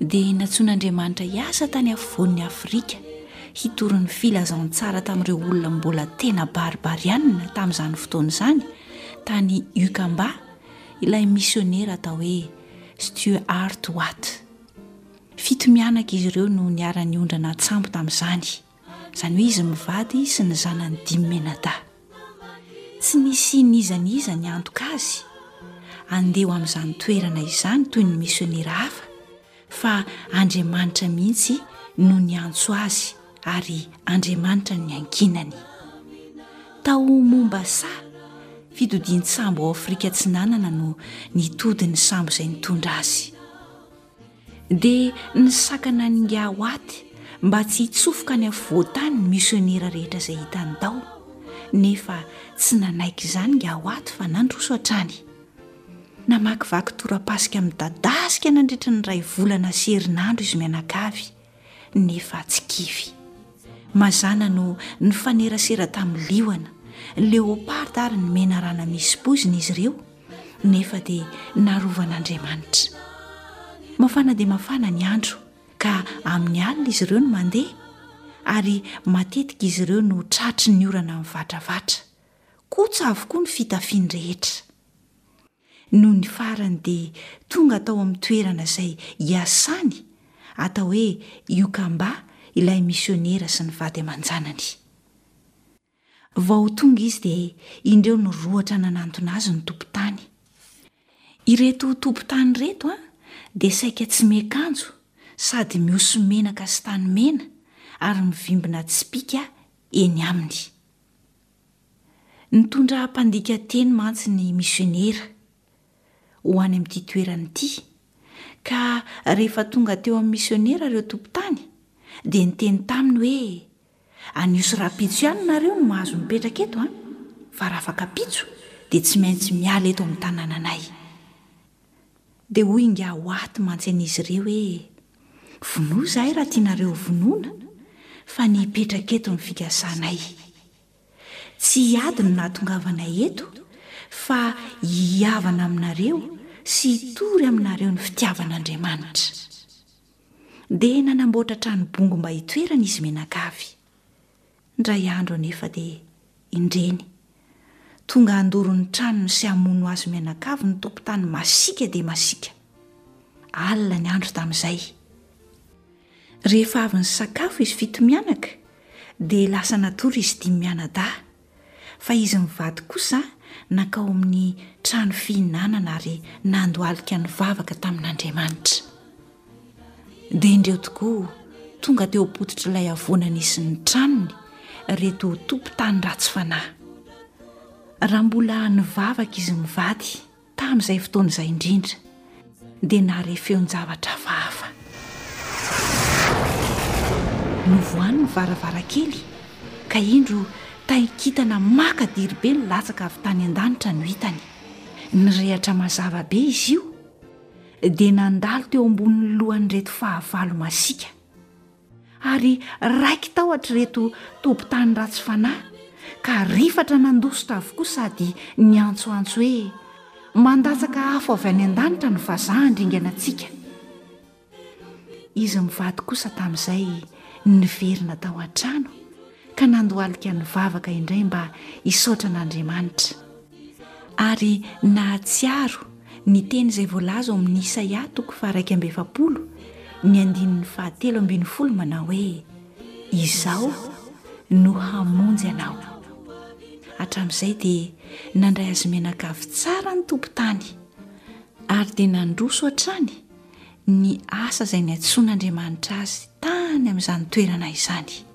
dia nantsoin'Andriamanitra hiasa tany afovoan'i Afrika hitory ny filazantsara tamin'ireo olona mbola tena barbarianina tamin'izany fotoana izany tany Ukamba ilay misionera atao hoe Stuart Watt. Fito mianaka izy ireo no niara-niondrana an-tsambo tamin'izany. izany hoe izy mivady sy ny zanany dimy mianadahy. Tsy nisy n'iza n'iza niantoka azy handeha ho amin'izany toerana izany toy ny misionera hafa fa Andriamanitra mihitsy no niantso azy ary Andriamanitra no niankinany. Tao Mombasa, fitodian-tsambo ao Afrika Atsinanana no nitody ny sambo izay nitondra azy. dia nisakana an'ingahy Watt mba tsy hitsofoka any afovoan-tany ny misionera rehetra izay hitany tao, nefa tsy nanaiky izany ingahy Watt fa nandroso hatrany. Namakivaky torapasika midadasika nandritra ny iray volana sy herinandro izy mianakavy. nefa tsy kivy. Mazàna no nifanerasera tamin'ny liona, leopard ary ny menarana misy poizina izy ireo, nefa dia narovan'Andriamanitra. Mafana dia mafana ny andro, ka amin'ny alina izy ireo no mandeha, ary matetika izy ireo no tratry ny orana mivatravatra. Kotsa avokoa ny fitafiany rehetra. Nony farany dia tonga tao amin'ny toerana izay iasany atao hoe Yukamba ilay misionera sy ny vady aman-janany. Vao tonga izy dia indreo nirohotra nanantona azy ny tompon-tany. Ireto tompon-tany ireto an, dia saika tsy miakanjo sady mihoso menaka sy tany mena ary mivimbina tsipika eny aminy. Nitondra mpandika teny mantsy ny misionera ho any amin'ity toerana ity, ka rehefa tonga teo amin'ny misionera ireo tompon-tany, dia niteny taminy hoe, Anioso rahampitso ihany nareo no mahazo mipetraka eto an! Fa raha afaka ampitso, dia tsy maintsy miala eto amin'ny tanànanay. Dia hoy ingahy ho ato mantsy an'izy ireo hoe, Vonoa izahay raha tianareo ho vonoina, fa ny hipetraka eto no fikasanay. Tsy hiady no nahatongavanay eto, fa hihavana aminareo sy hitory aminareo ny fitiavan'Andriamanitra. Dia nanamboatra trano bongo mba hitoerany izy mianakavy. Indray andro anefa dia indreny, tonga handoro ny tranony sy hamono azy mianakavy ny tompon-tany masiaka dia masiaka. Alina ny andro tamin'izay. Rehefa avy nisakafo izy fito mianaka dia lasa natory izy dimy mianadahy, fa izy mivady kosa nankao amin'ny trano fihinanana ary nandohalika nivavaka tamin'Andriamanitra. Dia indreo tokoa tonga teo am-pototr'ilay havoana nisy ny tranony ireto tompon-tany ratsy fanahy. Raha mbola nivavaka izy mivady tamin'izay fotoana izay indrindra, dia nahare feon-javatra hafahafa. Novohany ny varavarankely, ka indro tahin-kintana maka diribe nilatsaka avy tany an-danitra no hitany. Nirehatra mazava be izy io. dia nandalo teo ambonin'ny lohan'ireto fahavalo masiaka, ary raiki-tahotra ireto tompon-tany ratsy fanahy, ka rifatra nandositra avokoa sady niantsoantso hoe, Mandatsaka afo avy any an-danitra ny vazaha handringana antsika! Izy mivady kosa tamin'izay niverina tao an-trano, ka nandohalika nivavaka indray mba hisaotra an'Andriamanitra. ary nahatsiaro ny teny izay voalaza ao amin'ny Isaia toko faharaika amby efapolo, ny andininy fahatelo ambin'ny folo manao hoe, Izaho no hamonjy anao. Hatramin'izay dia nandray azy mianakavy tsara ny tompon-tany, ary dia nandroso hatrany ny asa izay niantsoan'Andriamanitra azy tany amin'izany toerana izany.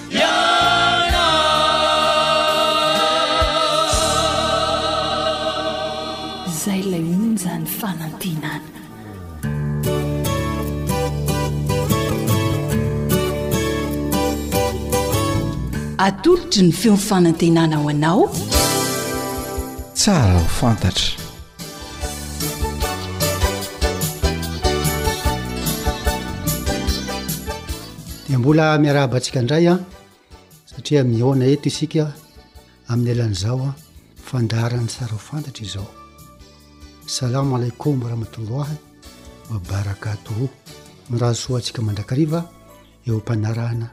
Izay ilay onjan'ny fanantenana. Atolotry ny feon'ny fanantenana ho anao. Tsara ho fantatra. dia mbola miarahaba antsika indray an satria mihaona eto isika amin'ny elan'izao an fandaharan'ny sara ho fantatra izao salamo alaikom ramatoloahy mabarakatoro mirazosoa antsika mandrakariva eo ampanarahana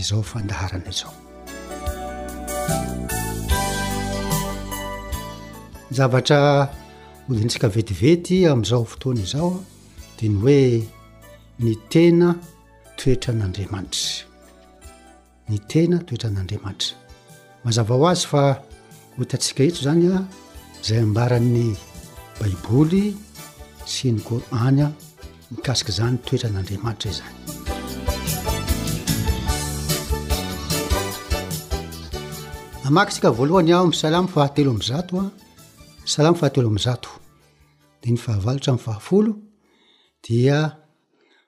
izao fandaharana izao zavatra odintsika vetivety amin'izao fotoana izao dia ny hoe ny tena toetra an'andriamanitra ny tena toetra an'andriamanitra mazava ho azy fa hotantsika eto zany a zay ambaran'ny baiboly sy ny ko any a mikasika zany toetra an'andriamanitra izany amakitsika voalohany aho misalamo fahatelo am zato a salamo fahatelo am zato de ny fahavalotra am fahafolo Dia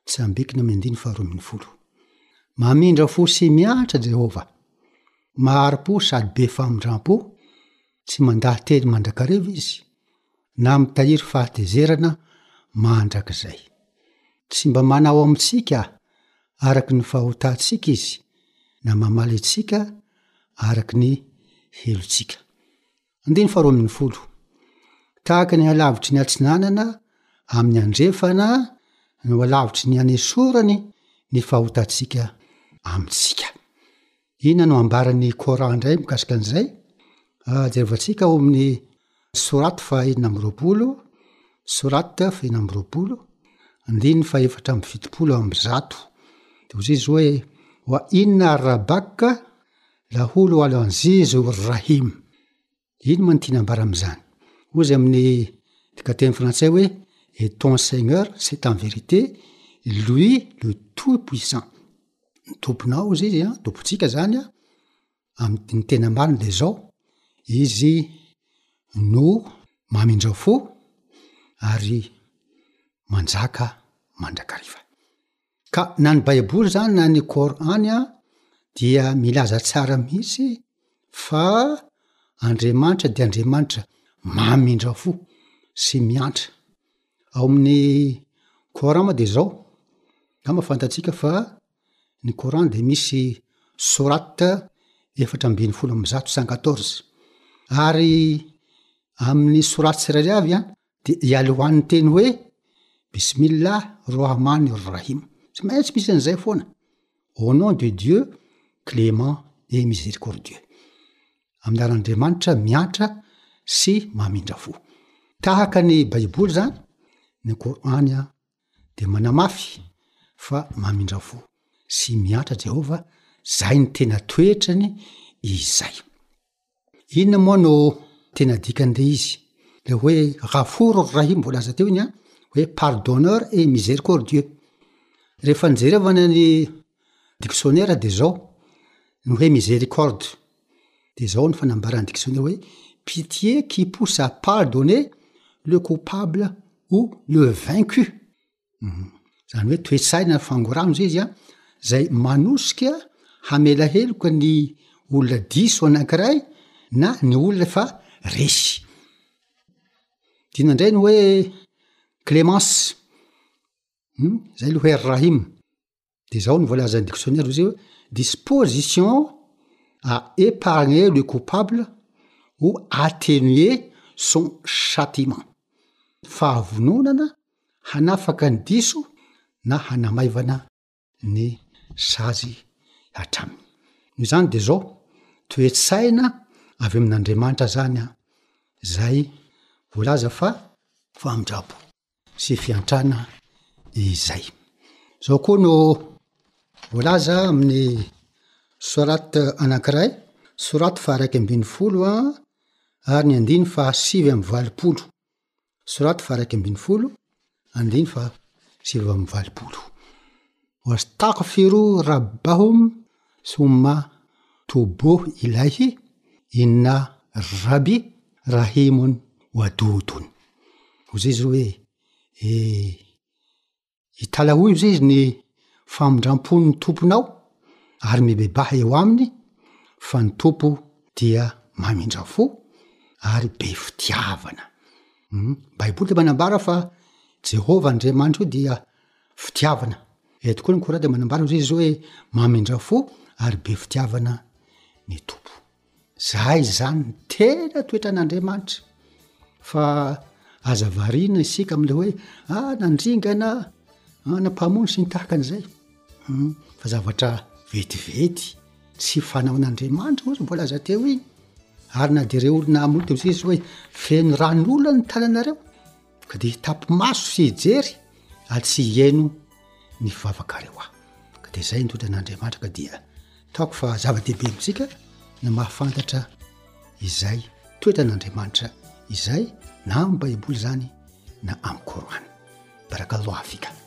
tsy ambikina amin'ny andininy faharoa ambin'ny folo. Mamindra fo sy mihatra Jehovah. Mahari-po sady be famindram-po, tsy mandaha-teny mandrakariva izy, na mitahiry fahatezerana mandrakizay. Tsy mba manao amintsika araka ny fahotantsika izy, na mamaly antsika araka ny helotsika. Andininy faharoa ambin'ny folo. Tahaka ny halavitry ny atsinanana amin'ny andrefana no halavitry ny hanesorany ny fahotantsika amintsika. Inona no ambaran'ny Coran indray mikasika an'izay? Ah, jerovantsika ao amin'ny Surat fahenina amby roapolo, Surat fahenina amby roapolo, andininy fahefatra amby fitopolo amby zato. Dia hoy izy hoe, wa inna rabbaka Laholo Al-Anziz Ur-Rahim. Ino moa no tiana ambara amin'izany? Hoy izy amin'ny dikanteny frantsay hoe Et ton Seigneur, c'est en vérité Lui le tout puissant. Ny Tomponao, hoy izy, ny Tompontsika izany amin'ny tena marina dia izao, Izy no mamindra-fo ary manjaka mandrakariva. Ka na ny baiboly zany na ny kor'any an dia milaza tsara mihitsy fa Andriamanitra dia Andriamanitra mamindra fo sy miantra. Ao amin'ny koran moa dia zao, angamba fantatsika fa ny koran dia misy sorat efatra ambin'ny folo amby zato, cent quatorze, ary amin'ny sorat tsirairay avy an Dia hialy ho any ny teny hoe, Bismillah Rohamany Rrahim. Tsy maintsy misy an'izay foana. Au nom de Dieu, Clément et Miséricordieux. Amin'ny anaran'Andriamanitra miantra sy mamindra fo. Tahaka ny Baiboly izany, ny Kor'any dia manamafy fa mamindra fo sy miantra Jehovah, izay ny tena toetrany izay. Inona moa no tena dikan'ilay izy? Ilay hoe Ghaffour Rahim voalaza teo iny an, hoe pardonneur et miséricordieux. Rehefa jerevana ny diksionera dia izao ny hoe miséricorde, dia izao ny fanambaran'ny diksionera hoe pitié qui pousse à pardonner le coupable ou le vaincu. zany hoe toe-tsaina fangorahana izay izy an, zay manosika hamela heloka ny olona diso anankiray na ny olona efa resy, tiana ndray ny hoe clemence, zay le hoe rahim. de zao no voalazan'ny dictionnaire ozy hoe disposition à épargner le coupable ou atténuer son châtiment fahavononana hanafaka ny diso na hanamaivana ny sazy hatraminy noho izany de zao toetsaina avy amin'andriamanitra zany an zay voalaza fa famindrampo sy fiantrana izay. Zao koa no voalaza amin'ny sorat anankiray, sorat faha iraika ambin'ny folo a, ary ny andiny faha sivy amby valopolo, sorat faha iraika ambin'ny folo, andiny faha sivy amby valopolo. Wastagfiru rabbahum Soma tobo ilahi inna Rabbi rahimun wadudun. Hozizy izy hoe, I Tala hoy hozizy ny famindrampon'ny Tomponao ary mibebaha eo aminy fa ny Tompo dia mamindra fo ary be fitiavana. Ny Baiboly dia manambara fa Jehovah Andriamanitra io dia fitiavana. Eto koa ny Kor'any dia manambara ohatran'izy zao hoe mamindra-fo ary be fitiavana ny Tompo. Zahay izany ny tena toetran'Andriamanitra fa aza variana isika amin'ilay hoe ah nandringana ah na mpamono sy ny tahaka an'izay hum fa zavatra vetivety tsy fanaon'Andriamanitra ohatry ny voalaza teo iny ary na dia ireo olona hamono teo izy hoe feno ran'olona ny tananareo Ka dia hitapy maso sy hijery ary tsy hihaino ny fivavakareo aho. Ka dia izay indrindra an'Andriamanitra ka dia taoko fa zava-dehibe amintsika ny mahafantatra izay toetran'Andriamanitra izay na amin'ny Baiboly izany na amin'ny Kor'any. Barakallahu fika.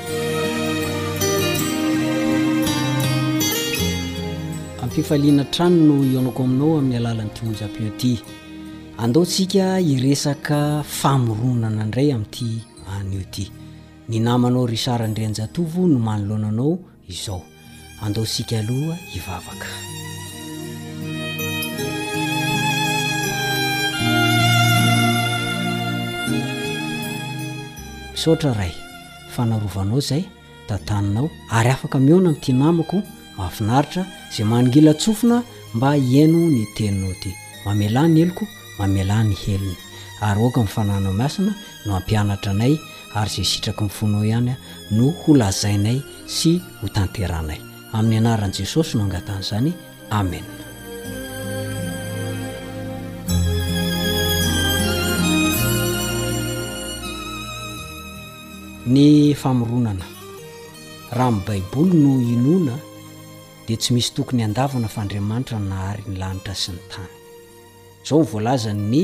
Ampifaliana hatrany no hihaonako aminao amin'ny alalan'ity onjam-peo ity. Andao tsika hiresaka famoronana indray amin'ity anio ity. Ny namanao Richard Andrianjatovo no manoloana anao izao. Andao isika aloha hivavaka. Misaotra Ray fa narovanao izay tantaninao ary afaka mihaona amin'ity namako mahafinaritra izay mangilan-tsofina mba hihaino ny teninao ity. Mamelà ny heloko, mamelà ny helony ary aoka ny fananao masina no hampianatra anay ary izay sitraky ny fonao ihany no ho lazainay sy ho tanterahanay. Amin'ny anaran'i Jesosy no angatahana izany. Amena. Ny famoronana. Raha amin'ny Baiboly no inoana dia tsy misy tokony handavana fa Andriamanitra no nahary ny lanitra sy ny tany. Izao no voalazan'ny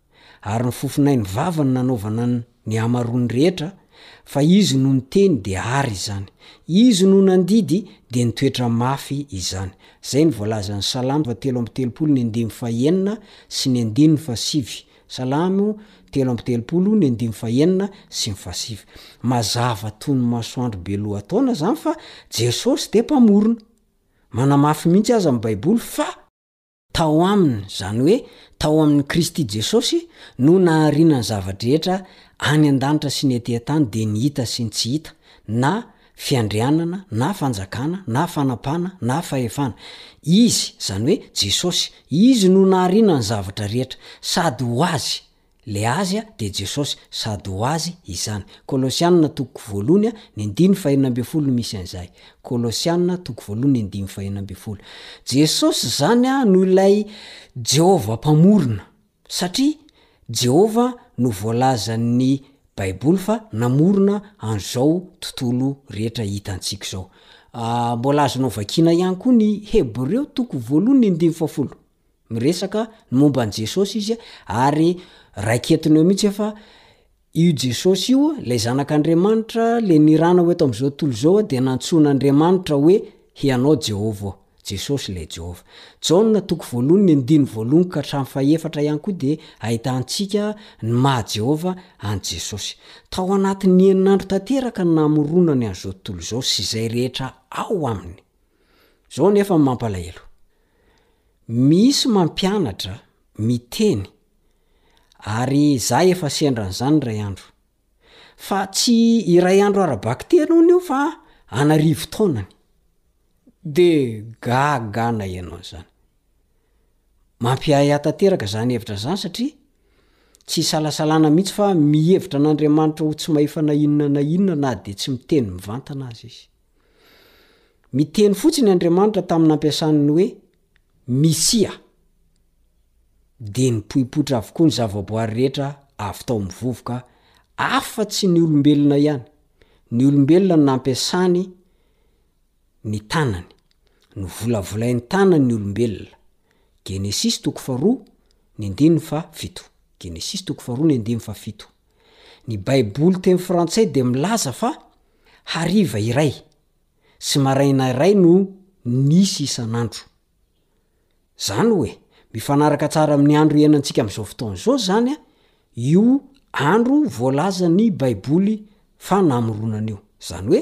ary ny fofonay ny vava no nanaovana an ny hamaroany rehetra fa izy no niteny dia ary izany izy no nandidy dia nitoetra mafy izany zay ny voalazan ny salamo fa telo amby telopolo ny andimy fa enina sy ny andininy fa sivy salamo telo amby telopolo ny andimy fa enina sy ny fa sivy mazava toy ny masoandro be lohataona zany fa jesosy dia mpamorona manamafy mihitsy aza ny baiboly fa Tao Aminy, izany hoe tao amin'i Kristy Jesosy, no nahariana ny zava-drehetra any an-danitra sy ny ety an-tany, dia ny hita sy ny tsy hita, na fiandrianana, na fanjakana, na fanapana, na fahefana. Izy, izany hoe Jesosy, Izy no nahariana ny zavatra rehetra, sady ho Azy, Le azy dia Jesosy, sady ho azy izany. Kolosianina toko voalohony ny andininy fahenina ambin'ny folo no misy an'izay. Kolosianina toko voalohony ny andininy fahenina ambin'ny folo. Jesosy izany no ilay Jehovah Mpamorona, satria Jehovah no voalazan'ny Baiboly fa namorona an'izao tontolo rehetra hitantsika izao. Mbola azonao vakiana ihany koa ny Hebreo toko voalohony ny andininy fahafolo. Miresaka ny momba an'i Jesosy izy ary raiketiny eo mihitsy fa io Jesosy io, ilay Zanak'Andriamanitra, ilay nirana ho eto amin'izao tontolo izao dia nantsoin'Andriamanitra hoe Hianao Jehovah, Jesosy ilay Jehovah. Jaona toko voalohany ny andininy voalohany ka hatramin'ny fahefatra ihany koa dia ahitantsika ny maha Jehovah an'i Jesosy. Tao anatin'ny enina andro tanteraka ny namoronany an'izao tontolo izao sy izay rehetra ao aminy. Zao nefa ny mampalahelo. Misy mampianatra, miteny, ary za efa sendra an'izany indray andro. Fa tsy iray andro ara-bakiteny hono io fa an'arivo taonany. De gaga ana ianao an'izany. Mampiahiahy tanteraka izany hevitra izany satria tsy isalasalana mihitsy fa mihevitra an'Andriamanitra ho tsy mahefana inona na inona na dia tsy miteny mivantana aza izy. Miteny fotsiny Andriamanitra tamin'ny nampiasany ny hoe Misia. Dia nipoipoitra avokoa ny zavaboary rehetra avy tao amin'ny vovoka, afa-tsy ny olombelona ihany. Ny olombelona no nampiasany ny tanany. Novolavolainy tanany ny olombelona. Genesisy toko faharoa, ny andininy fahafito. Genesisy toko faharoa, ny andininy fahafito. Ny Baiboly teny frantsay dia milaza fa hariva iray sy maraina iray no nisy isan'andro. Izany hoe, mifanaraka tsara amin'ny andro iainantsika amin'izao fotoana izao izany io andro voalazan'ny Baiboly fa namoronana io. Izany hoe,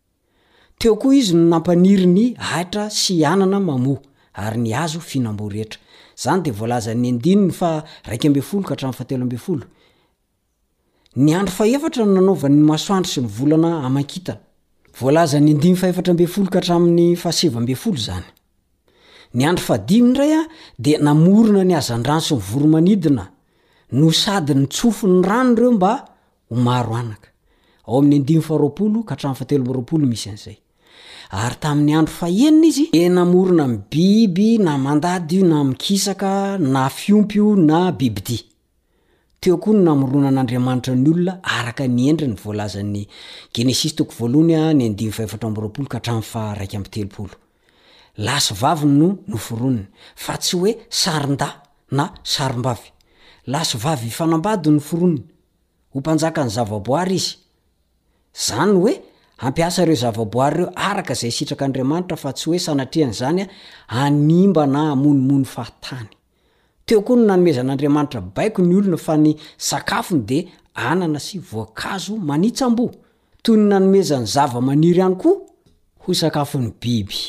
Teo koa izy no nampaniry ny Aitra sy i Anana mamoa ary ny hazo fihinam-boa rehetra. Izany dia voalazan' ny andininy faha raika ambin'ny folo ka hatramin'ny fahatelo ambin'ny folo. Ny andro fahefatra no nanaovany ny masoandro sy ny volana aman-kintana. Voalazan' ny andininy fahefatra ambin'ny folo ka hatramin'ny fahasivy ambin'ny folo izany. Ny andro fahadimy indray dia namorona ny hazandrano sy ny voromanidina no sady nitsofy ny rano ireo mba Ho maro anaka. Ao amin'ny andininy faharoapolo ka hatramin'ny fahatelo amby roapolo no misy an'izay. Ary tamin'ny andro fahenina izy dia namorona amin'ny biby na mandady io na mikisaka na fiompy io na bibidia. Teo koa ny namoronan'Andriamanitra ny olona araka ny endriny voalazan'ny Genesisy toko voalohany a ny andininy fahefatra amby roapolo ka hatramin'ny faha iraika amby telopolo. Lahy sy vavy no noforoniny, fa tsy hoe sarin-dahy na sarim-bavy. Lahy sy vavy hifanambady no noforoniny. Ho mpanjakan'ny zavaboary izy. Izany no hoe, hampiasa ireo zavaboary ireo araka izay sitrak'Andriamanitra fa tsy hoe sanatrian'izany hanimba na hamonomono fahatany. Teo koa no nanomezan'Andriamanitra baiko ny olona fa ny sakafony dia anana sy voankazo manitsam-bo, toy ny nanomezany zavamaniry ihany koa ho sakafon'ny biby.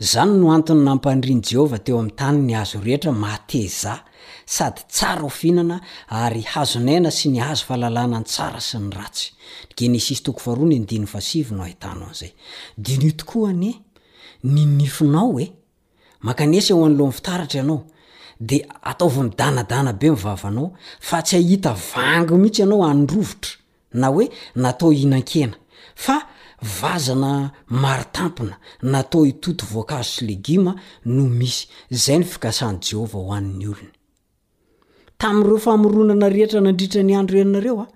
Izany no antony nampanirin'i Jehovah teo amin'ny tany ny hazo rehetra mahateza sady tsara ho fihinana ary hazon'aina sy ny hazo fahalalana ny tsara sy ny ratsy. Ny Genesisy toko faharoa ny andininy fahasivy no ahitanao an'izay. Diniho tokoa anie ny nifinao e! Mankanesa eo anoloan'ny fitaratra ianao, dia ataovy midanadana be ny vavanao, fa tsy hahita vangy mihitsy ianao handrovitra na hoe natao hihinan-kena, fa vazana maro tampona natao hitoto voankazo sy legioma no misy. Izay ny fikasan'i Jehovah ho an'ny olony. Tamin'ireo famoronana rehetra nandritra ny andro enina ireo,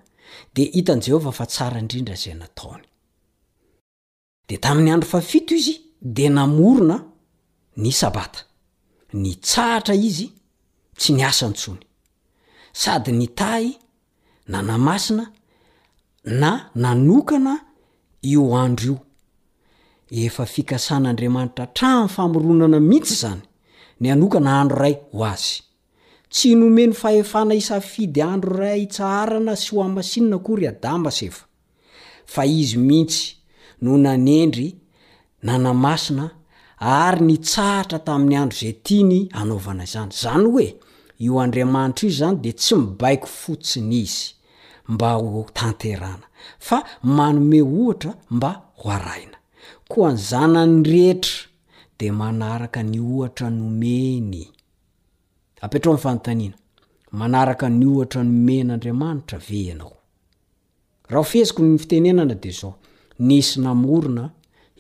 dia hitan'i Jehovah fa tsara indrindra izay nataony. Dia tamin'ny andro fahafito izy dia namorona ny sabata. Nitsahatra izy, tsy niasa intsony. Sady nitahy nanamasina na nanokana io andro io. Efa fikasan'Andriamanitra hatramin'ny famoronana mihitsy izany ny hanokana andro iray ho Azy. Tsy nomeny fahefana hisafidy andro iray hitsaharana sy hohamasinina akory Adama sy Eva, fa izy mihitsy no nanendry, nanamasina ary nitsahatra tamin'ny andro izay tiany hanaovana izany. Izany hoe, io Andriamanitra io izany dia tsy mibaiko fotsiny izy mba ho tanterahana, fa manome ohatra mba ho arahina. Koa ny zanany rehetra dia manaraka ny ohatra nomeny. Apetraho ny fanontaniana, manaraka ny ohatra nomen'Andriamanitra ve ianao? Raha ho fiheziko ny fitenenana dia izao, nisy namorona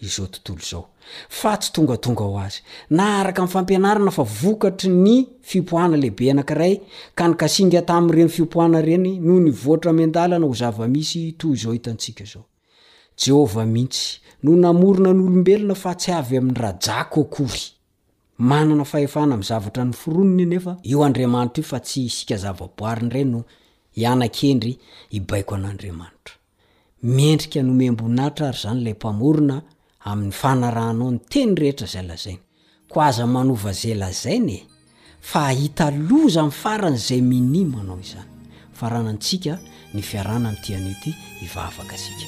izao tontolo izao, fa tsy tongatonga ho azy, na araka ny fampianarana fa vokatry ny fiopohana lehibe anankiray, ka nikasinga tamin'ireny fiopohana ireny no nivoatra miandalana ho zava-misy toy izao hitantsika izao. Jehovah mihitsy no namorona ny olombelona fa tsy avy amin'ny rajako akory. Manana fahefana amin'ny zavatra noforoniny anefa io Andriamanitra io fa tsy isika zavaboariny iray no hiana-kendry hibaiko an'Andriamanitra. Miendrika nomem-boninahitra àry izany ilay Mpamorona amin'ny fanarahanao ny teny rehetra izay lazainy. Koa aza manova izay lazainy e! Fa hahita loza am farany zay minim anao izany. Faranan tsika ny fiarahana am ty anio ty hivavaka tsika.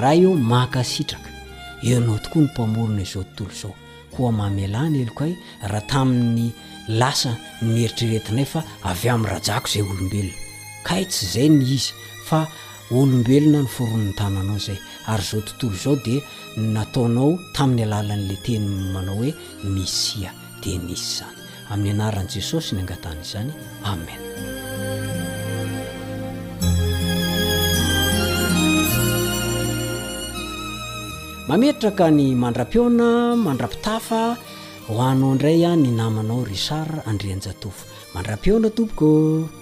Ray ô mankasitraka, ianao tokoa no mpamorona izao tontolo izao. Koa mamelà ny helokay raha tamin'ny lasa nieritreretinay fa avy amin'ny rajako izay olombelona. Kay tsy izay ny izy fa olombelona noforonin'ny tananao izay. Ary izao tontolo izao dia nataonao tamin'ny alalan'ilay teny manao hoe Mesia, dia nisy izany. Amin'ny anaran'i Jesosy no angatahana izany. Amen. Mametraka ny mandra-pihaona mandra-pitafa ho anao indray ny namanao Richard Andrianjatovo. Mandra-pihaona tompoko.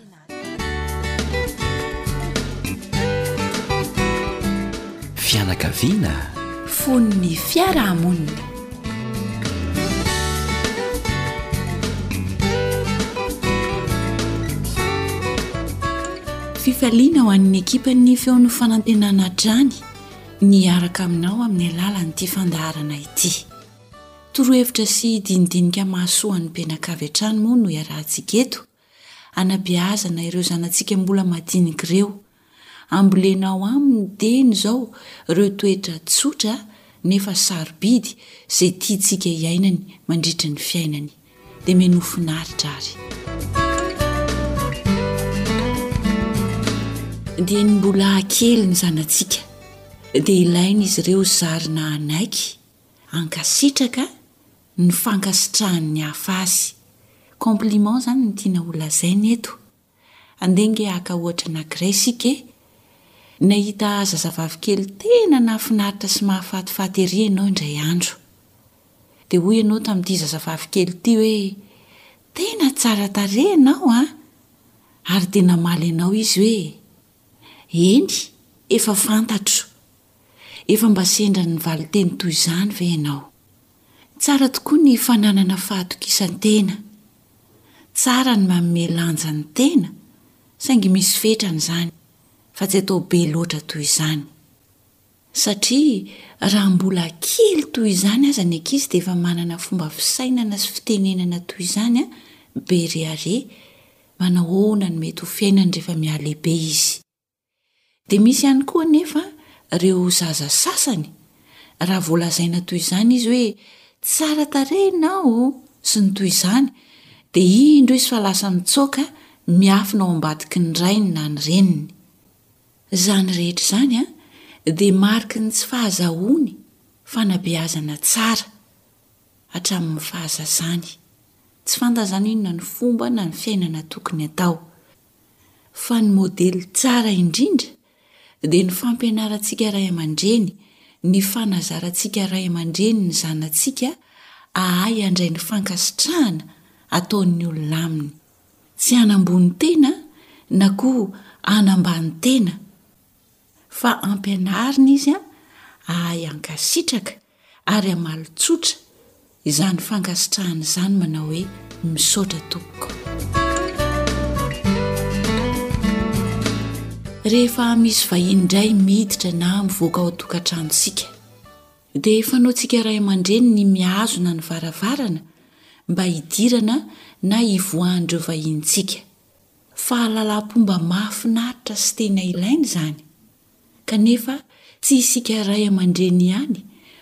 Fianakaviana fon'ny fiarahamonina. Fifaliana ho an'ny ekipan'ny feon'ny fanantenana hatrany niaraka aminao amin'ny alalan'ity fandaharana ity. Torohevitra sy dinidinika mahasoa an'ny mpianakavy hatrany moa no iarahantsika eto Anabeazana ireo zanatsika mbola madinika ireo. Ambolenao aminy dieny izao ireo toetra tsotra nefa sarobidy izay tiantsika hiainany mandritra ny fiainany. Dia menoa finaritra ary. Dieny mbola kely ny zanatsika dia ilaina izy ireo zarina hanaiky, hankasitraka, ny fankasitrahan'ny hafa azy. Compliment izany no tiana ho lazaina eto. Andeha ange haka ohatra anankiray isika e! Nahita zazavavy kely tena nahafinaritra sy mahafatifaty ery ianao indray andro. Dia hoy ianao tamin'ity zazavavy kely ity hoe, Tena tsara tarehy ianao an! Ary dia namaly anao izy hoe, Eny, efa fantatro. Efa mba sendra ny valin-teny toy izany ve ianao? Tsara tokoa ny fananana fahatokisan-tena. Tsara ny manome lanja ny tena, saingy misy fetrany izany, fa tsy atao be loatra toy izany. Satria raha mbola kely toy izany aza ny ankizy dia efa manana fomba fisainana sy fitenenana toy izany an, be rehareha, manahoana no mety ho fiainany rehefa mihalehibe izy. Dia misy ihany koa anefa ireo zaza sasany, raha vao lazaina toy izany izy hoe tsara tarehy ianao sy ny toy izany dia indro izy fa lasa mitsoaka miafina ao ambadiky ny rainy na ny reniny. Izany rehetra izany an, dia mariky ny tsy fahazahoany fanabeazana tsara hatramin'ny fahazazany. Tsy fantany izany inona ny fomba na ny fiainana tokony atao. fa ny modely tsara indrindra dia ny fampianarantsika ray aman-dreny, ny fanazarantsika ray aman-dreny ny zanatsika hahay handray ny fankasitrahana ataon'ny olona aminy. Tsy hanambony tena na koa hanambany tena, fa ampianarina izy hahay hankasitraka ary hamaly tsotra izany fankasitrahana izany manao hoe misaotra tompoko. Rehefa misy vahiny indray miditra na mivoaka ao tokantranontsika dia fanaontsika ray aman-dreny ny mihazona ny varavarana mba hidirana na hivoahan'ireo vahinintsika. Fahalalam-pomba mahafinaritra sy tena ilaina izany. Kanefa tsy isika ray aman-dreny ihany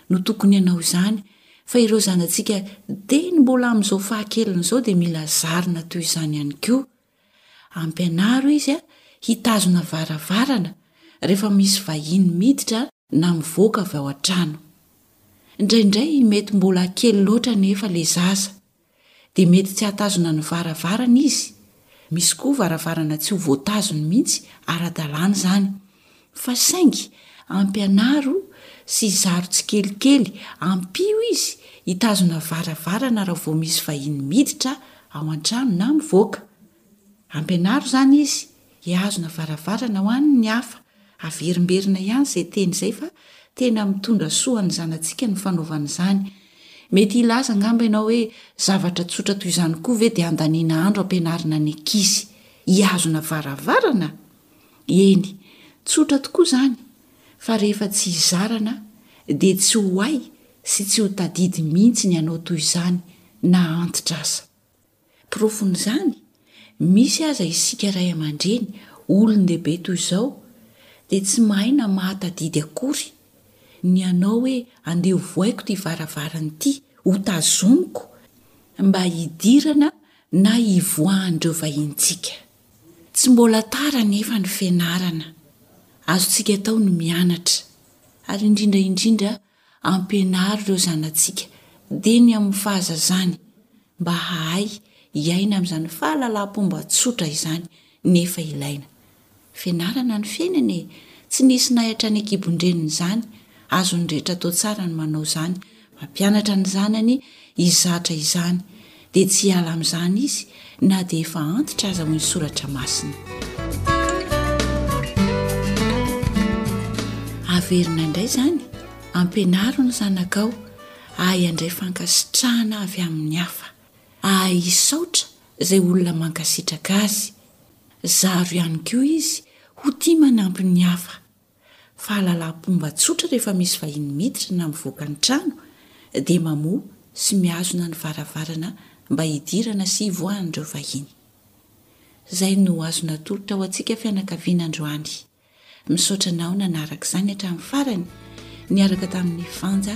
no tokony hanao izany fa ireo zanatsika teny mbola amin'izao fahakeliny izao dia mila zarina toy izany ihany koa. Ampianaro izy hitazona varavarana rehefa misy vahiny miditra na mivoaka avy ao an-trano. Indraindray mety mbola kely loatra anefa ilay zaza dia mety tsy hahatazona ny varavarana izy, misy koa varavarana tsy ho voatazony mihitsy ara-dalàna izany, fa saingy ampianaro sy zaro tsikelikely, ampio izy hitazona varavarana raha vao misy vahiny miditra ao an-trano na mivoaka. Ampianaro izany izy hihazona varavarana ho an ny hafa, averimberina ihany izay teny izay fa tena mitondra soa an ny zanatsika ny fanaovana izany. Mety hilaza angamba ianao hoe zavatra tsotra toy izany koa ve dia andaniana andro ampianarina ny ankizy hihazona varavarana? Eny, tsotra tokoa izany fa rehefa tsy hizarana dia tsy ho hay sy tsy ho tadidy mihitsy ny hanao toy izany na antitra aza. Porofon'izany, misy aza isika ray aman-dreny olon-dehibe toy izao dia tsy mahay na mahatadidy akory ny hanao hoe andeha hovohaiko ity varavarana ity, hotazomiko mba hidirana na hivoahan'ireo vahintsika. Tsy mbola tara anefa ny fianarana, azontsika atao ny mianatra, ary indrindra indrindra Ampianaro ireo zanatsika dieny amin'ny fahazazany mba hahay hiaina amin'izany fahalalaham-pomba tsotra izany nefa ilaina. Fianarana ny fiainana e! Tsy nisy nahatra ny ankibon-dreniny izany, azon'ny rehetra atao tsara ny manao izany, mampianatra ny zanany hizatra izany. dia tsy hiala amin'izany izy na dia efa antitra aza hoy ny soratra masina. Averina indray izany, ampianaro ny zanakao ahay handray fankasitrahana avy amin'ny hafa, ahay hisaotra izay olona mankasitraka azy. Zaro ihany koa izy ho tia manampy ny hafa. Fahalalam-pomba tsotra rehefa misy vahiny miditra na mivoaka ny trano dia mamoha sy mihazona ny varavarana mba hidirana sy hivoahan'ireo vahiny. Izay no azo natolo tao antsika fianakaviana androany. Misaotra anao nanaraka izany hatramin'ny farany, niaraka tamin'i Fanja.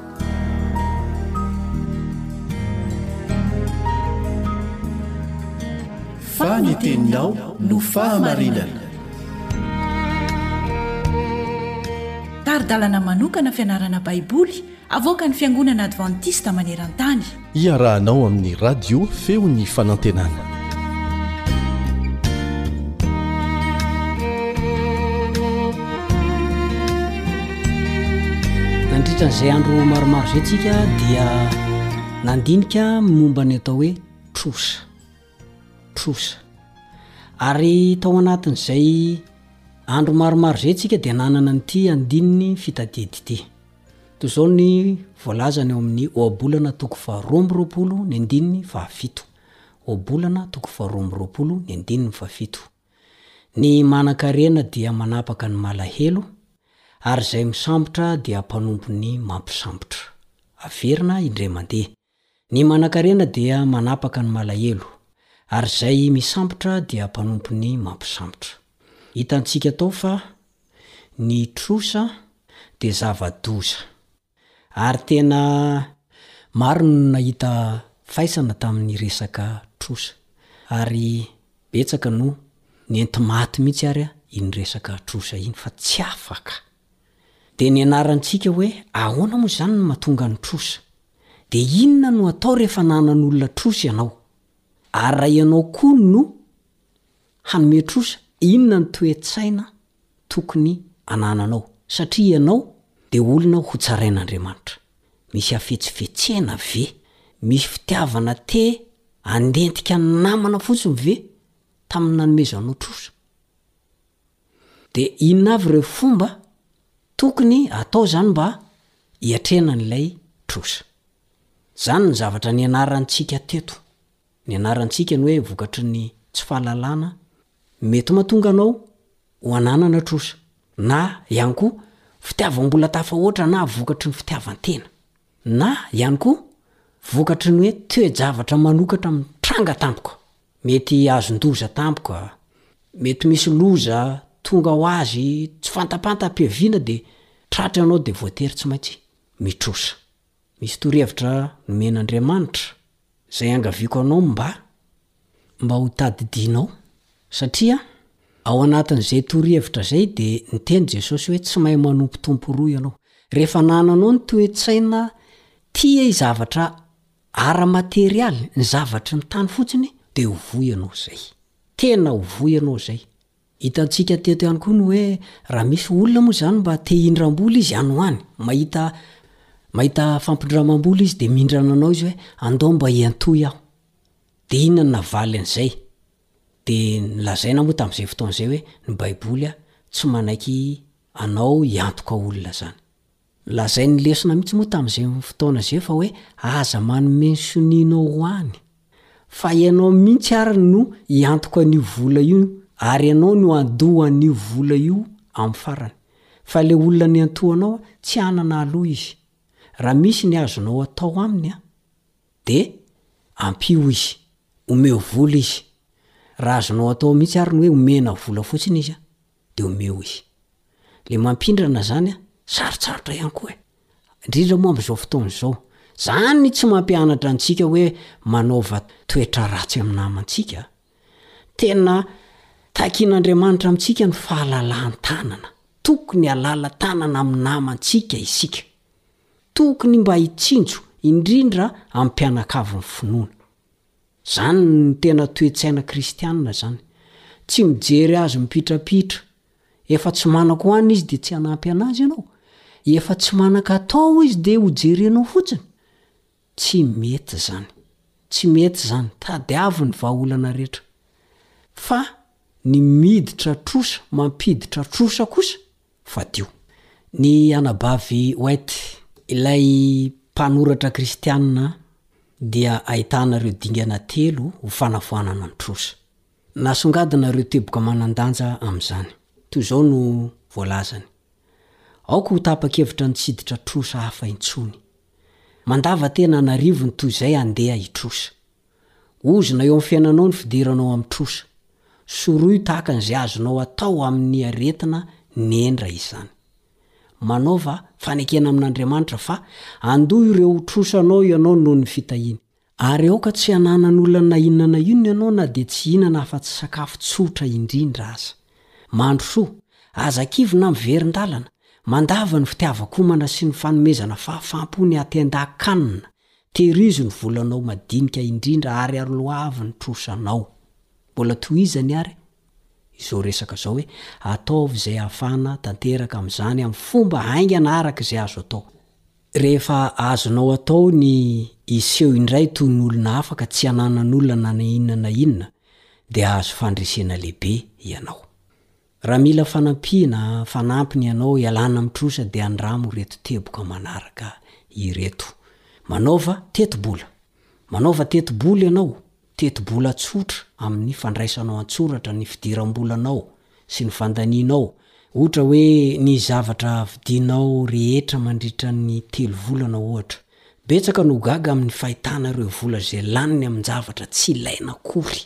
Fa ny teninao no fahamarinana. Tari-dalana manokana fianarana Baiboly avoakan'ny Fiangonana Advantista maneran-tany. Iarahanao amin'ny radio feo ny fanantenana. Nandritra izay andro maromaro izay tsika dia nandinika momba ny atao hoe trosa. Trosa. Ary tao anatin'izay andro maromaro izay tsika dia nanana an'ity andininy fitadidy ity. Toy izao ny voalazany ao amin'ny Ohabolana toko faharoa amby roapolo ny andininy fahafito. Ohabolana toko faharoa amby roapolo ny andininy fahafito. Ny manan-karena dia manapaka ny malahelo, ary izay misambotra dia mpanompon'ny mampisambotra. Averina indray mandeha. Ny manankarena dia manapaka ny malahelo, ary izay misambotra dia mpanompo ny mampisambotra. Hitantsika tao fa ny trosa dia zava-doza. Ary tena maro ny nahita faisana tamin'ny resaka trosa, ary betsaka no nenti-maty mihitsy ary iny resaka trosa iny fa tsy afaka. Dia nianarantsika hoe ahoana moa izany no mahatonga ny trosa. Dia inona no atao rehefa nanan'olona trosa ianao? Ary raha ianao koa no hanome trosa, inona ny toe-tsaina tokony anananao? Satria ianao dia olona hotsarain'Andriamanitra. Misy hafetsifetsena ve? Misy fitiavana te handentika ny namana fotsiny ve tamin'ny nanomezanao trosa? De inona avy ireo fomba tokony atao zany mba hiatrehana an'ilay trosa? Zany ny zavatra nianarantsika teto, nianarantsika ny hoe vokatry ny tsy fahalalana mety matonga anao ho ananana trosa, na ihany koa fitiavam-bola tafahoatra na vokatry ny fitiavan-tena, na ihany koa vokatry ny hoe toe-javatra manokatra mitranga tampoka. Mety azon-doza tampoka. Mety misy loza tonga ho azy tsy fantapantam-piaviana dia tratra ianao dia voatery tsy maintsy mitrosa. Misy torohevitra nomen'Andriamanitra izay angaviako anao mba mba ho tadidianao satria ao anatin'izay torohevitra izay dia niteny Jesosy hoe tsy mahay manompo tompo roa ianao. Rehefa nananao ny toe-tsaina tia i zavatra Ara-materialy, ny zavatry ny tany fotsiny, dia ho voa ianao izay. Tena ho voa ianao izay. Hitantsika teto ihany koa ny hoe raha misy olona moa izany mba te hindram-bola izy any ho any, mahita mahita fampindramam-bola izy dia mindrana anao izy hoe andao mba hiantohy aho. Dia inona no navaly an'izay? Dia nolazaina moa tamin'izay fotoana izay hoe ny Baiboly tsy manaiky anao hiantoka olona izany. Lazain'ny lesona mihitsy moa tamin'izay fotoana izay fa hoe aza manome ny sonianao ho any, fa ianao mihitsy ary no hiantoka an'io vola io ary ianao no handoa an'io vola io amin'ny farany. Fa ilay olona niantohanao tsy hanana aloha izy. Raha misy ny azonao atao aminy dia ampio izy, omeo vola izy. Raha azonao atao mihitsy ary ny hoe omena vola fotsiny izy. de omeo izy. Le mampindrana zany an, sarotsarotra ihany koa e! Indrindra moa amin'izao fotoana izao. Zany ny tsy mampianatra antsika hoe manaova toetra ratsy amin'ny namantsika. Tena takin'Andriamanitra amintsika ny fahalalahan-tanana. Tokony halala tanana amin'ny namantsika isika. Tokony mba hitsinjo, indrindra amin'ny mpianakavin'ny finoana. Izany no tena toe-tsaina kristianina izany. Tsy mijery azy mipitrapitra. Efa tsy manan-ko hoanina izy dia tsy hanampy anazy ianao. Efa tsy manan-katao izy dia ho jerenao fotsiny. Tsy mety izany. Tsy mety izany. Tadiavo ny vahaolana rehetra. Fa ny miditra trosa, mampiditra trosa kosa. Fadio. Ny anabavy White, ilay mpanoratra kristiana, dia ahitana ireo dingana telo ho fanavoanana ny trosa. Nasongadina ireo teboka manan-danja amin'izany. Toy izao no voalazany, Aoka ho tapa-kevitra ny tsy hiditra trosa hafa intsony. Mandava-tena an'arivony toy izay handeha hitrosa. Ozona eo amin'ny fiainanao ny fidiranao amin'ny trosa. Sorohy tahaka an'izay azonao atao amin'ny aretina nendra izany. Manaova fanekena amin'Andriamanitra fa handoa ireo trosanao ianao noho ny fitahiany. Ary aoka tsy hananan'olona na inona na inona ianao na dia tsy hihinana afa-tsy sakafo tsotra indrindra aza. Mandrosoa, aza kivy na miverin-dalana. Mandava ny fitiavan-komana sy ny fanomezana fahafaham-po ny hatendan-kanina Tehirizo ny volanao madinika indrindra ary aroloavo ny trosanao. Mbola tohizany ary izao resaka izao hoe, ataovy izay hahafahana tanteraka amin'izany amin'ny fomba haingana araka izay azo atao. Rehefa azonao atao ny hiseho indray toy ny olona hafa ka tsy hananan'olana na inona na inona, dia hahazo fandresena lehibe ianao. Raha mila fanampiana, fanampiny ianao hialana amin'ny trosa dia andramo ireto teboka manaraka ireto. Manaova tetibola. Manaova tetibola ianao, tetibola tsotra amin'ny fandraisanao an-tsoratra ny fidiram-bolanao sy ny fandanianao, ohatra hoe ny zavatra vidinao rehetra mandritra ny telo volana ohatra. Betsaka no gaga amin'ny fahitana ireo vola izay laniny amin-javatra tsy ilaina akory.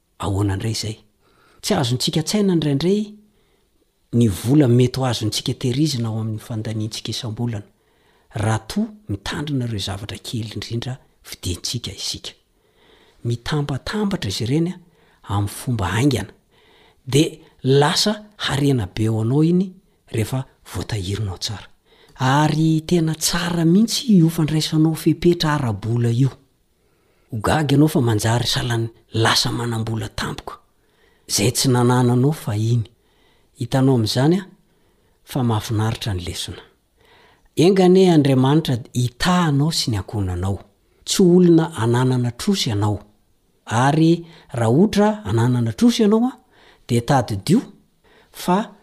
Ahoana indray izay? Tsy azontsika an-tsaina indraindray ny vola mety ho azontsika tehirizina ao amin'ny fandaniantsika isam-bolana, raha toa mitandrina ireo zavatra kely indrindra vidiantsika isika. Mitambatambatra izy ireny amin'ny fomba haingana, dia lasa harena be ho anao iny rehefa voatahirinao tsara. Ary tena tsara mihitsy io fandraisanao fepetra ara-bola io. Ho gaga ianao fa manjary salan'ny lasa manam-bola tampoka, izay tsy nanananao fahiny. Hitanao amin'izany an, fa mahafinaritra ny lesona. Enga anie Andriamanitra hitaha anao sy ny ankohonanao. Tsy olona ananana trosa ianao. Ary raha otra ananana trosa ianao an, dia tadidio fa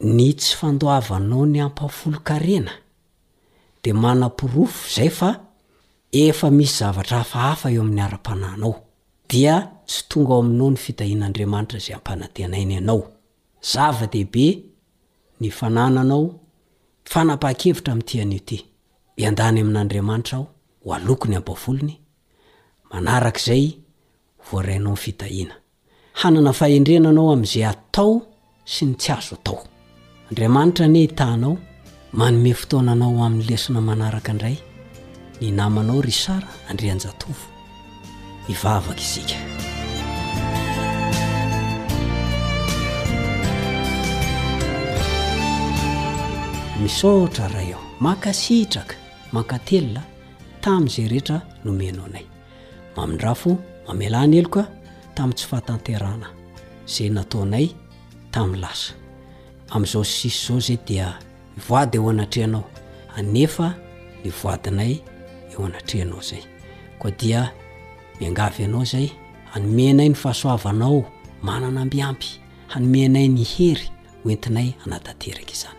ny tsy fandoavanao ny ampahafolon-karena dia manaporofo izay fa efa misy zavatra hafahafa eo amin'ny ara-panahinao, dia tsy tonga ao aminao ny fitahian'Andriamanitra izay ampanantenainy anao. Zava-dehibe ny fanananao fanapahan-kevitra amin'ity anio ity, Hiandany amin'Andriamanitra aho, ho aloky ny ampavolony, manarak'izay voarainao ny fitahiana. hanana fahendrena anao amin'izay atao sy ny tsy azo atao. Andriamanitra anie hitahanao, manome fotoana anao amin'ny lesona manaraka indray ny namanao Richard Andrianjatovo. Hivavaka isika. Misaotra Ray ô, mankasitraka, mankatelina tamin'izay rehetra nomenao anay. Mamindrafo mamelà ny heloka tamin'ny tsy fahatanterahana izay nataonay tamin'ny lasa. Amin'izao sisa izao izay dia mivoady eo anatrehanao, anefa ny voadinay eo anatrehanao izay. Koa dia miangavy anao izay hanome anay ny fahasoavanao manana ambiampy, hanome anay ny hery hoentinay hanatanteraka izany.